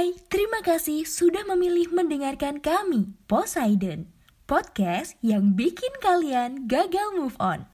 Hai, terima kasih sudah memilih mendengarkan kami, Poseidon, podcast yang bikin kalian gagal move on.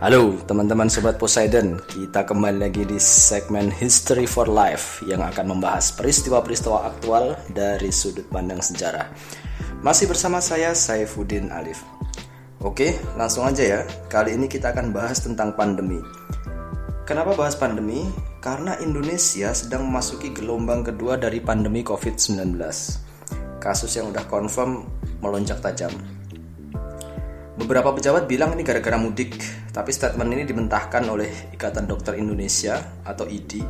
Halo teman-teman sobat Poseidon, kita kembali lagi di segmen History for Life yang akan membahas peristiwa-peristiwa aktual dari sudut pandang sejarah. Masih bersama saya Saifuddin Alif. Oke, langsung aja ya. Kali ini kita akan bahas tentang pandemi. Kenapa bahas pandemi? Karena Indonesia sedang memasuki gelombang kedua dari pandemi COVID-19. Kasus yang udah confirm melonjak tajam. Beberapa pejabat bilang ini gara-gara mudik, tapi statement ini dimentahkan oleh Ikatan Dokter Indonesia atau IDI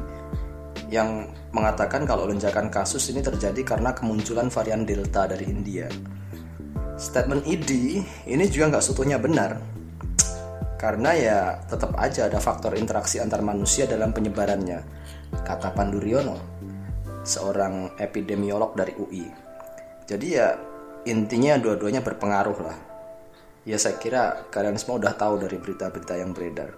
yang mengatakan kalau lonjakan kasus ini terjadi karena kemunculan varian Delta dari India. Statement IDI ini juga nggak seutuhnya benar, karena ya tetap aja ada faktor interaksi antar manusia dalam penyebarannya, kata Pandu Riono, seorang epidemiolog dari UI. Jadi ya intinya dua-duanya berpengaruh lah ya saya kira kalian semua udah tahu dari berita-berita yang beredar.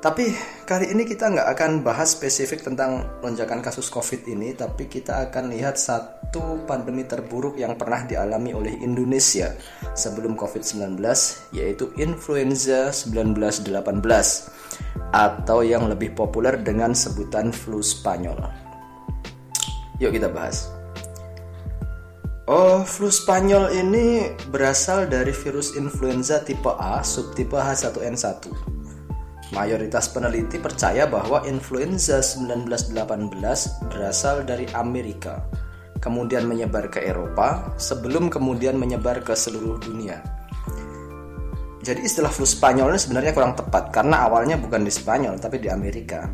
Tapi kali ini kita nggak akan bahas spesifik tentang lonjakan kasus COVID ini, tapi kita akan lihat satu pandemi terburuk yang pernah dialami oleh Indonesia sebelum COVID-19, yaitu influenza 1918 atau yang lebih populer dengan sebutan flu Spanyol. Yuk kita bahas. Oh, flu Spanyol ini berasal dari virus influenza tipe A subtipe H1N1. Mayoritas peneliti percaya bahwa influenza 1918 berasal dari Amerika, kemudian menyebar ke Eropa, sebelum kemudian menyebar ke seluruh dunia. Jadi istilah flu Spanyol ini sebenarnya kurang tepat karena awalnya bukan di Spanyol tapi di Amerika.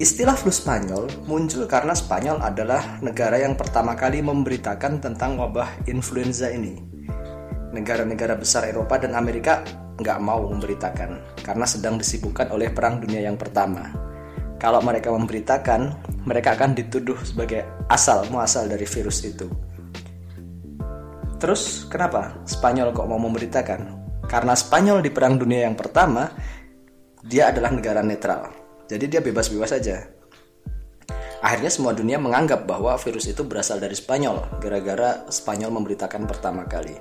Istilah flu Spanyol muncul karena Spanyol adalah negara yang pertama kali memberitakan tentang wabah influenza ini. Negara-negara besar Eropa dan Amerika nggak mau memberitakan karena sedang disibukkan oleh Perang Dunia yang pertama. Kalau mereka memberitakan, mereka akan dituduh sebagai asal muasal dari virus itu. Terus kenapa Spanyol kok mau memberitakan? Karena Spanyol di Perang Dunia yang pertama, dia adalah negara netral jadi dia bebas-bebas saja. Akhirnya semua dunia menganggap bahwa virus itu berasal dari Spanyol gara-gara Spanyol memberitakan pertama kali.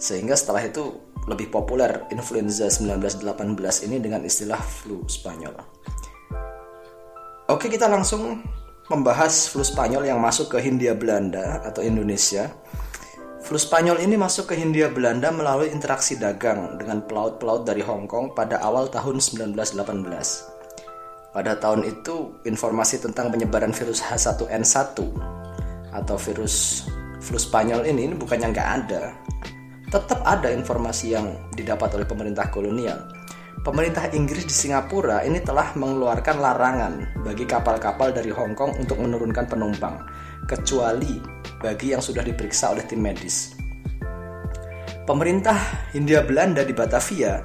Sehingga setelah itu lebih populer influenza 1918 ini dengan istilah flu Spanyol. Oke, kita langsung membahas flu Spanyol yang masuk ke Hindia Belanda atau Indonesia. Flu Spanyol ini masuk ke Hindia Belanda melalui interaksi dagang dengan pelaut-pelaut dari Hong Kong pada awal tahun 1918. Pada tahun itu, informasi tentang penyebaran virus H1N1 atau virus flu Spanyol ini, ini bukannya nggak ada. Tetap ada informasi yang didapat oleh pemerintah kolonial. Pemerintah Inggris di Singapura ini telah mengeluarkan larangan bagi kapal-kapal dari Hong Kong untuk menurunkan penumpang, kecuali bagi yang sudah diperiksa oleh tim medis. Pemerintah Hindia Belanda di Batavia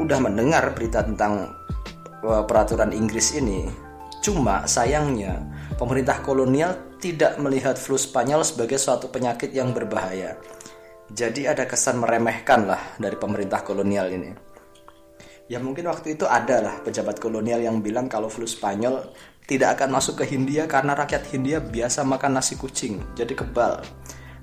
udah mendengar berita tentang uh, peraturan Inggris ini. Cuma sayangnya pemerintah kolonial tidak melihat flu Spanyol sebagai suatu penyakit yang berbahaya. Jadi ada kesan meremehkan lah dari pemerintah kolonial ini. Ya mungkin waktu itu ada lah pejabat kolonial yang bilang kalau flu Spanyol tidak akan masuk ke Hindia karena rakyat Hindia biasa makan nasi kucing, jadi kebal.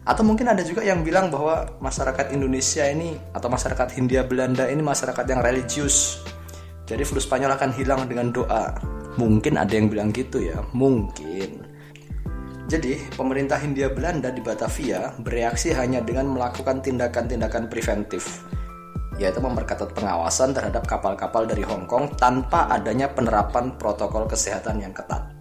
Atau mungkin ada juga yang bilang bahwa masyarakat Indonesia ini atau masyarakat Hindia Belanda ini masyarakat yang religius. Jadi flu Spanyol akan hilang dengan doa. Mungkin ada yang bilang gitu ya, mungkin. Jadi, pemerintah Hindia Belanda di Batavia bereaksi hanya dengan melakukan tindakan-tindakan preventif, yaitu memperketat pengawasan terhadap kapal-kapal dari Hong Kong tanpa adanya penerapan protokol kesehatan yang ketat.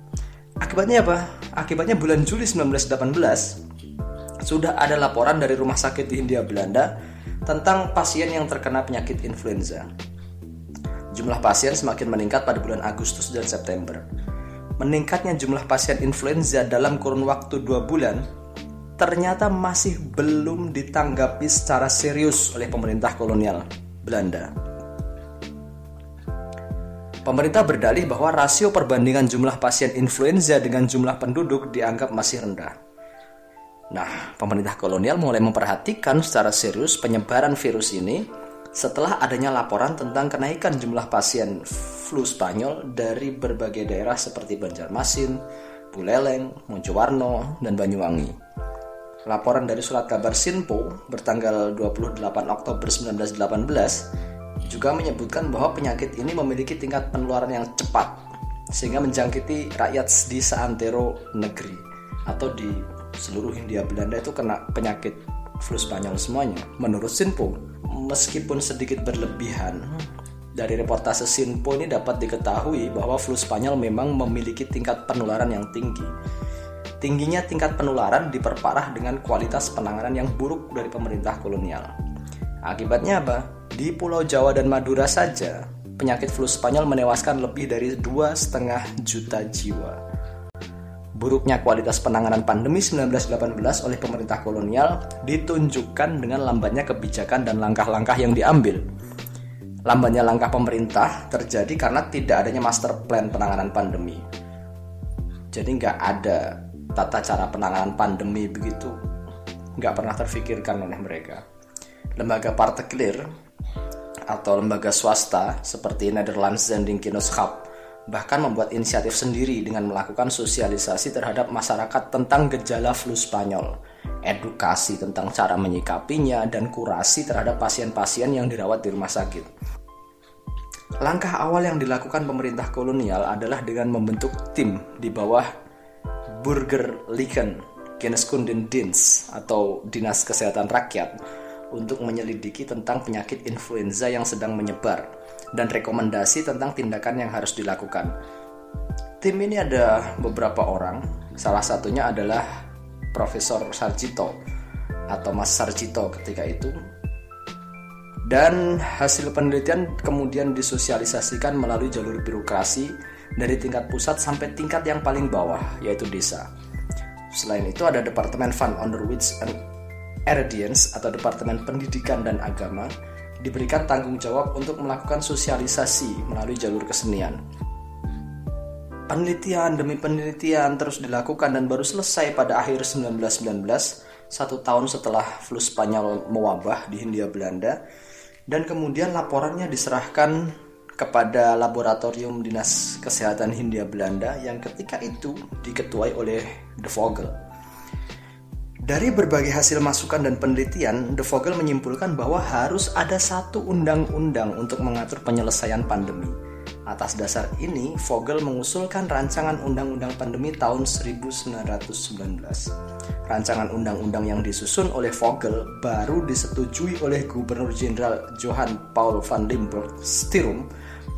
Akibatnya apa? Akibatnya bulan Juli 1918 sudah ada laporan dari rumah sakit di Hindia Belanda tentang pasien yang terkena penyakit influenza. Jumlah pasien semakin meningkat pada bulan Agustus dan September. Meningkatnya jumlah pasien influenza dalam kurun waktu 2 bulan ternyata masih belum ditanggapi secara serius oleh pemerintah kolonial Belanda. Pemerintah berdalih bahwa rasio perbandingan jumlah pasien influenza dengan jumlah penduduk dianggap masih rendah. Nah, pemerintah kolonial mulai memperhatikan secara serius penyebaran virus ini setelah adanya laporan tentang kenaikan jumlah pasien flu Spanyol dari berbagai daerah seperti Banjarmasin, Buleleng, Mojowarno, dan Banyuwangi. Laporan dari surat kabar Sinpo bertanggal 28 Oktober 1918 juga menyebutkan bahwa penyakit ini memiliki tingkat penularan yang cepat sehingga menjangkiti rakyat di seantero negeri atau di seluruh Hindia Belanda itu kena penyakit flu Spanyol semuanya. Menurut Sinpo, meskipun sedikit berlebihan, dari reportase Sinpo ini dapat diketahui bahwa flu Spanyol memang memiliki tingkat penularan yang tinggi. Tingginya tingkat penularan diperparah dengan kualitas penanganan yang buruk dari pemerintah kolonial. Akibatnya apa? Di Pulau Jawa dan Madura saja, penyakit flu Spanyol menewaskan lebih dari 2,5 juta jiwa. Buruknya kualitas penanganan pandemi 1918 oleh pemerintah kolonial ditunjukkan dengan lambatnya kebijakan dan langkah-langkah yang diambil. Lambatnya langkah pemerintah terjadi karena tidak adanya master plan penanganan pandemi. Jadi nggak ada tata cara penanganan pandemi begitu, nggak pernah terfikirkan oleh mereka. Lembaga partikelir atau lembaga swasta seperti Netherlands Zendingkineskap bahkan membuat inisiatif sendiri dengan melakukan sosialisasi terhadap masyarakat tentang gejala flu Spanyol, edukasi tentang cara menyikapinya, dan kurasi terhadap pasien-pasien yang dirawat di rumah sakit. Langkah awal yang dilakukan pemerintah kolonial adalah dengan membentuk tim di bawah Burger Liken Dienst atau Dinas Kesehatan Rakyat untuk menyelidiki tentang penyakit influenza yang sedang menyebar dan rekomendasi tentang tindakan yang harus dilakukan. Tim ini ada beberapa orang, salah satunya adalah Profesor Sarjito atau Mas Sarjito ketika itu. Dan hasil penelitian kemudian disosialisasikan melalui jalur birokrasi dari tingkat pusat sampai tingkat yang paling bawah, yaitu desa. Selain itu ada Departemen Fund Under Which Erediens atau Departemen Pendidikan dan Agama diberikan tanggung jawab untuk melakukan sosialisasi melalui jalur kesenian. Penelitian demi penelitian terus dilakukan dan baru selesai pada akhir 1919, satu tahun setelah flu Spanyol mewabah di Hindia Belanda, dan kemudian laporannya diserahkan kepada Laboratorium Dinas Kesehatan Hindia Belanda yang ketika itu diketuai oleh De Vogel. Dari berbagai hasil masukan dan penelitian, De Vogel menyimpulkan bahwa harus ada satu undang-undang untuk mengatur penyelesaian pandemi. Atas dasar ini, Vogel mengusulkan rancangan undang-undang pandemi tahun 1919. Rancangan undang-undang yang disusun oleh Vogel baru disetujui oleh Gubernur Jenderal Johann Paul van Limburg Stirum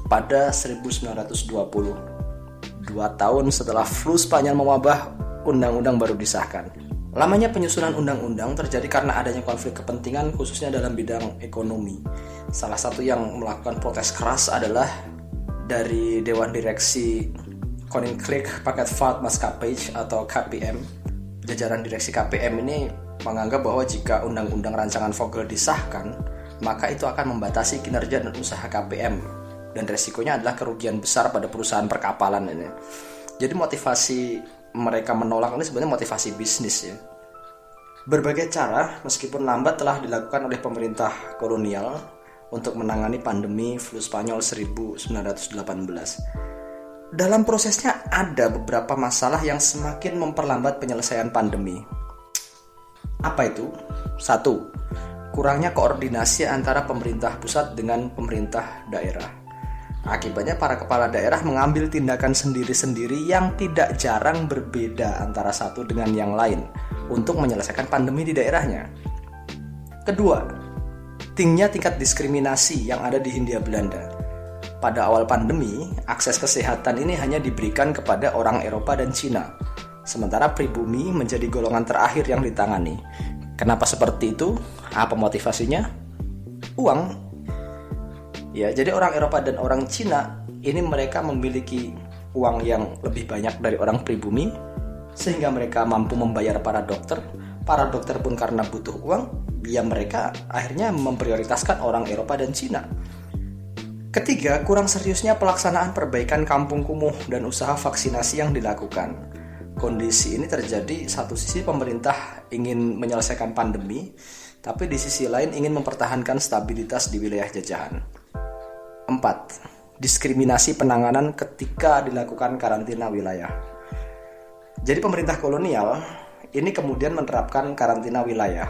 pada 1920. Dua tahun setelah flu Spanyol mewabah, undang-undang baru disahkan. Lamanya penyusunan undang-undang terjadi karena adanya konflik kepentingan khususnya dalam bidang ekonomi. Salah satu yang melakukan protes keras adalah dari Dewan Direksi Koninklijk Paketvaart Maskapai atau KPM. Jajaran direksi KPM ini menganggap bahwa jika undang-undang rancangan Vogel disahkan, maka itu akan membatasi kinerja dan usaha KPM dan resikonya adalah kerugian besar pada perusahaan perkapalan ini. Jadi motivasi mereka menolak ini sebenarnya motivasi bisnis ya. Berbagai cara, meskipun lambat telah dilakukan oleh pemerintah kolonial untuk menangani pandemi flu Spanyol 1918. Dalam prosesnya ada beberapa masalah yang semakin memperlambat penyelesaian pandemi. Apa itu? Satu, kurangnya koordinasi antara pemerintah pusat dengan pemerintah daerah. Akibatnya para kepala daerah mengambil tindakan sendiri-sendiri yang tidak jarang berbeda antara satu dengan yang lain untuk menyelesaikan pandemi di daerahnya. Kedua, tingginya tingkat diskriminasi yang ada di Hindia Belanda. Pada awal pandemi, akses kesehatan ini hanya diberikan kepada orang Eropa dan Cina, sementara pribumi menjadi golongan terakhir yang ditangani. Kenapa seperti itu? Apa motivasinya? Uang Ya, jadi orang Eropa dan orang Cina ini mereka memiliki uang yang lebih banyak dari orang pribumi sehingga mereka mampu membayar para dokter, para dokter pun karena butuh uang, ya mereka akhirnya memprioritaskan orang Eropa dan Cina. Ketiga, kurang seriusnya pelaksanaan perbaikan kampung kumuh dan usaha vaksinasi yang dilakukan. Kondisi ini terjadi satu sisi pemerintah ingin menyelesaikan pandemi, tapi di sisi lain ingin mempertahankan stabilitas di wilayah jajahan. 4. Diskriminasi penanganan ketika dilakukan karantina wilayah. Jadi pemerintah kolonial ini kemudian menerapkan karantina wilayah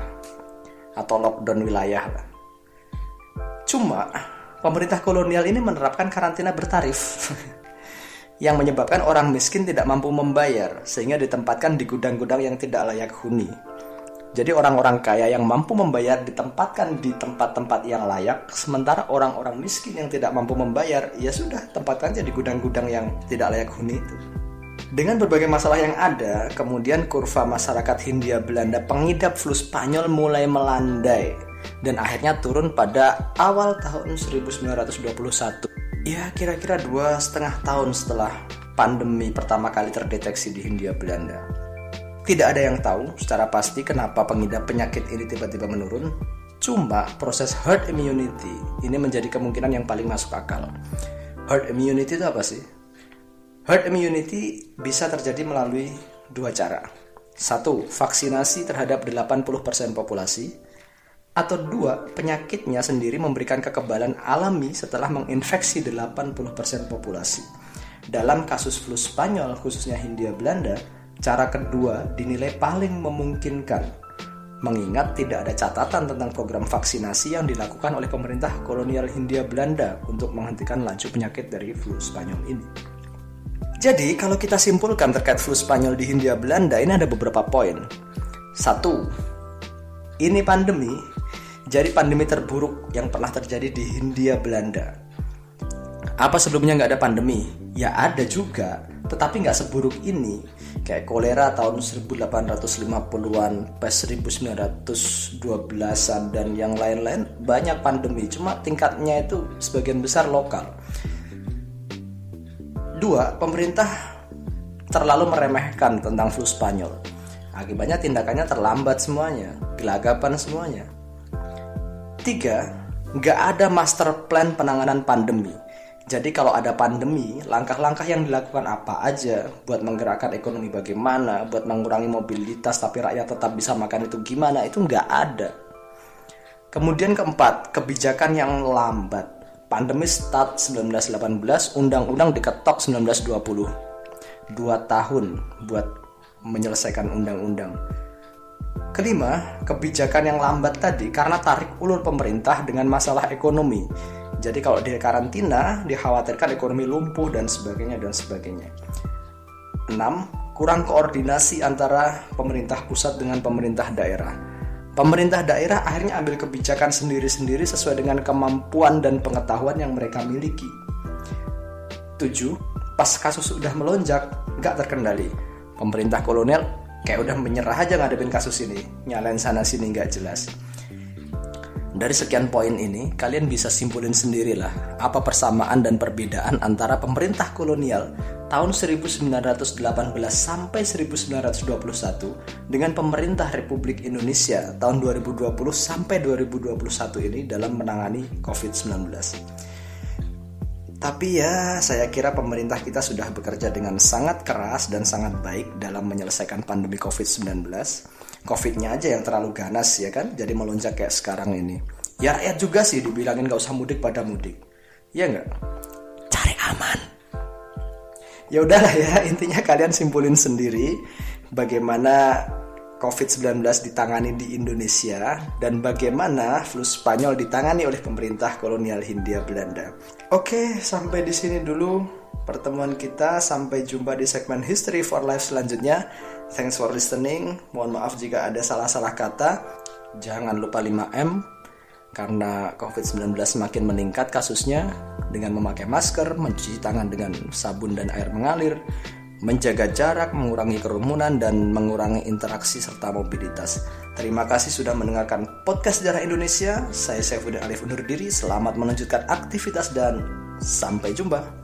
atau lockdown wilayah. Cuma pemerintah kolonial ini menerapkan karantina bertarif yang menyebabkan orang miskin tidak mampu membayar sehingga ditempatkan di gudang-gudang yang tidak layak huni. Jadi orang-orang kaya yang mampu membayar ditempatkan di tempat-tempat yang layak, sementara orang-orang miskin yang tidak mampu membayar, ya sudah tempatkan aja di gudang-gudang yang tidak layak huni itu. Dengan berbagai masalah yang ada, kemudian kurva masyarakat Hindia Belanda pengidap flu Spanyol mulai melandai dan akhirnya turun pada awal tahun 1921. Ya kira-kira dua setengah tahun setelah pandemi pertama kali terdeteksi di Hindia Belanda. Tidak ada yang tahu secara pasti kenapa pengidap penyakit ini tiba-tiba menurun. Cuma proses herd immunity ini menjadi kemungkinan yang paling masuk akal. Herd immunity itu apa sih? Herd immunity bisa terjadi melalui dua cara. Satu, vaksinasi terhadap 80% populasi. Atau dua, penyakitnya sendiri memberikan kekebalan alami setelah menginfeksi 80% populasi. Dalam kasus flu Spanyol, khususnya Hindia Belanda, cara kedua dinilai paling memungkinkan mengingat tidak ada catatan tentang program vaksinasi yang dilakukan oleh pemerintah kolonial Hindia Belanda untuk menghentikan laju penyakit dari flu Spanyol ini. Jadi, kalau kita simpulkan terkait flu Spanyol di Hindia Belanda, ini ada beberapa poin. Satu, ini pandemi, jadi pandemi terburuk yang pernah terjadi di Hindia Belanda. Apa sebelumnya nggak ada pandemi? Ya ada juga, tetapi nggak seburuk ini. Kayak kolera tahun 1850-an, pes 1912-an, dan yang lain-lain banyak pandemi. Cuma tingkatnya itu sebagian besar lokal Dua, pemerintah terlalu meremehkan tentang flu Spanyol. Akibatnya tindakannya terlambat semuanya, gelagapan semuanya. Tiga, nggak ada master plan penanganan pandemi. Jadi kalau ada pandemi, langkah-langkah yang dilakukan apa aja buat menggerakkan ekonomi bagaimana, buat mengurangi mobilitas tapi rakyat tetap bisa makan itu gimana, itu nggak ada. Kemudian keempat, kebijakan yang lambat. Pandemi start 1918, undang-undang diketok 1920. Dua tahun buat menyelesaikan undang-undang. Kelima, kebijakan yang lambat tadi karena tarik ulur pemerintah dengan masalah ekonomi. Jadi kalau di karantina, dikhawatirkan ekonomi lumpuh dan sebagainya dan sebagainya. Enam, kurang koordinasi antara pemerintah pusat dengan pemerintah daerah Pemerintah daerah akhirnya ambil kebijakan sendiri-sendiri sesuai dengan kemampuan dan pengetahuan yang mereka miliki. 7. Pas kasus sudah melonjak, nggak terkendali. Pemerintah kolonial kayak udah menyerah aja ngadepin kasus ini. Nyalain sana sini nggak jelas. Dari sekian poin ini, kalian bisa simpulin sendirilah apa persamaan dan perbedaan antara pemerintah kolonial tahun 1918 sampai 1921 dengan pemerintah Republik Indonesia tahun 2020 sampai 2021 ini dalam menangani COVID-19. Tapi ya, saya kira pemerintah kita sudah bekerja dengan sangat keras dan sangat baik dalam menyelesaikan pandemi COVID-19. COVID-nya aja yang terlalu ganas ya kan, jadi melonjak kayak sekarang ini. Ya rakyat juga sih dibilangin gak usah mudik pada mudik. Ya nggak? Cari aman ya udahlah ya intinya kalian simpulin sendiri bagaimana COVID-19 ditangani di Indonesia dan bagaimana flu Spanyol ditangani oleh pemerintah kolonial Hindia Belanda. Oke, sampai di sini dulu pertemuan kita. Sampai jumpa di segmen History for Life selanjutnya. Thanks for listening. Mohon maaf jika ada salah-salah kata. Jangan lupa 5M karena COVID-19 semakin meningkat kasusnya dengan memakai masker, mencuci tangan dengan sabun dan air mengalir, menjaga jarak, mengurangi kerumunan, dan mengurangi interaksi serta mobilitas. Terima kasih sudah mendengarkan podcast Sejarah Indonesia. Saya Saifuddin Alif undur diri. Selamat melanjutkan aktivitas dan sampai jumpa.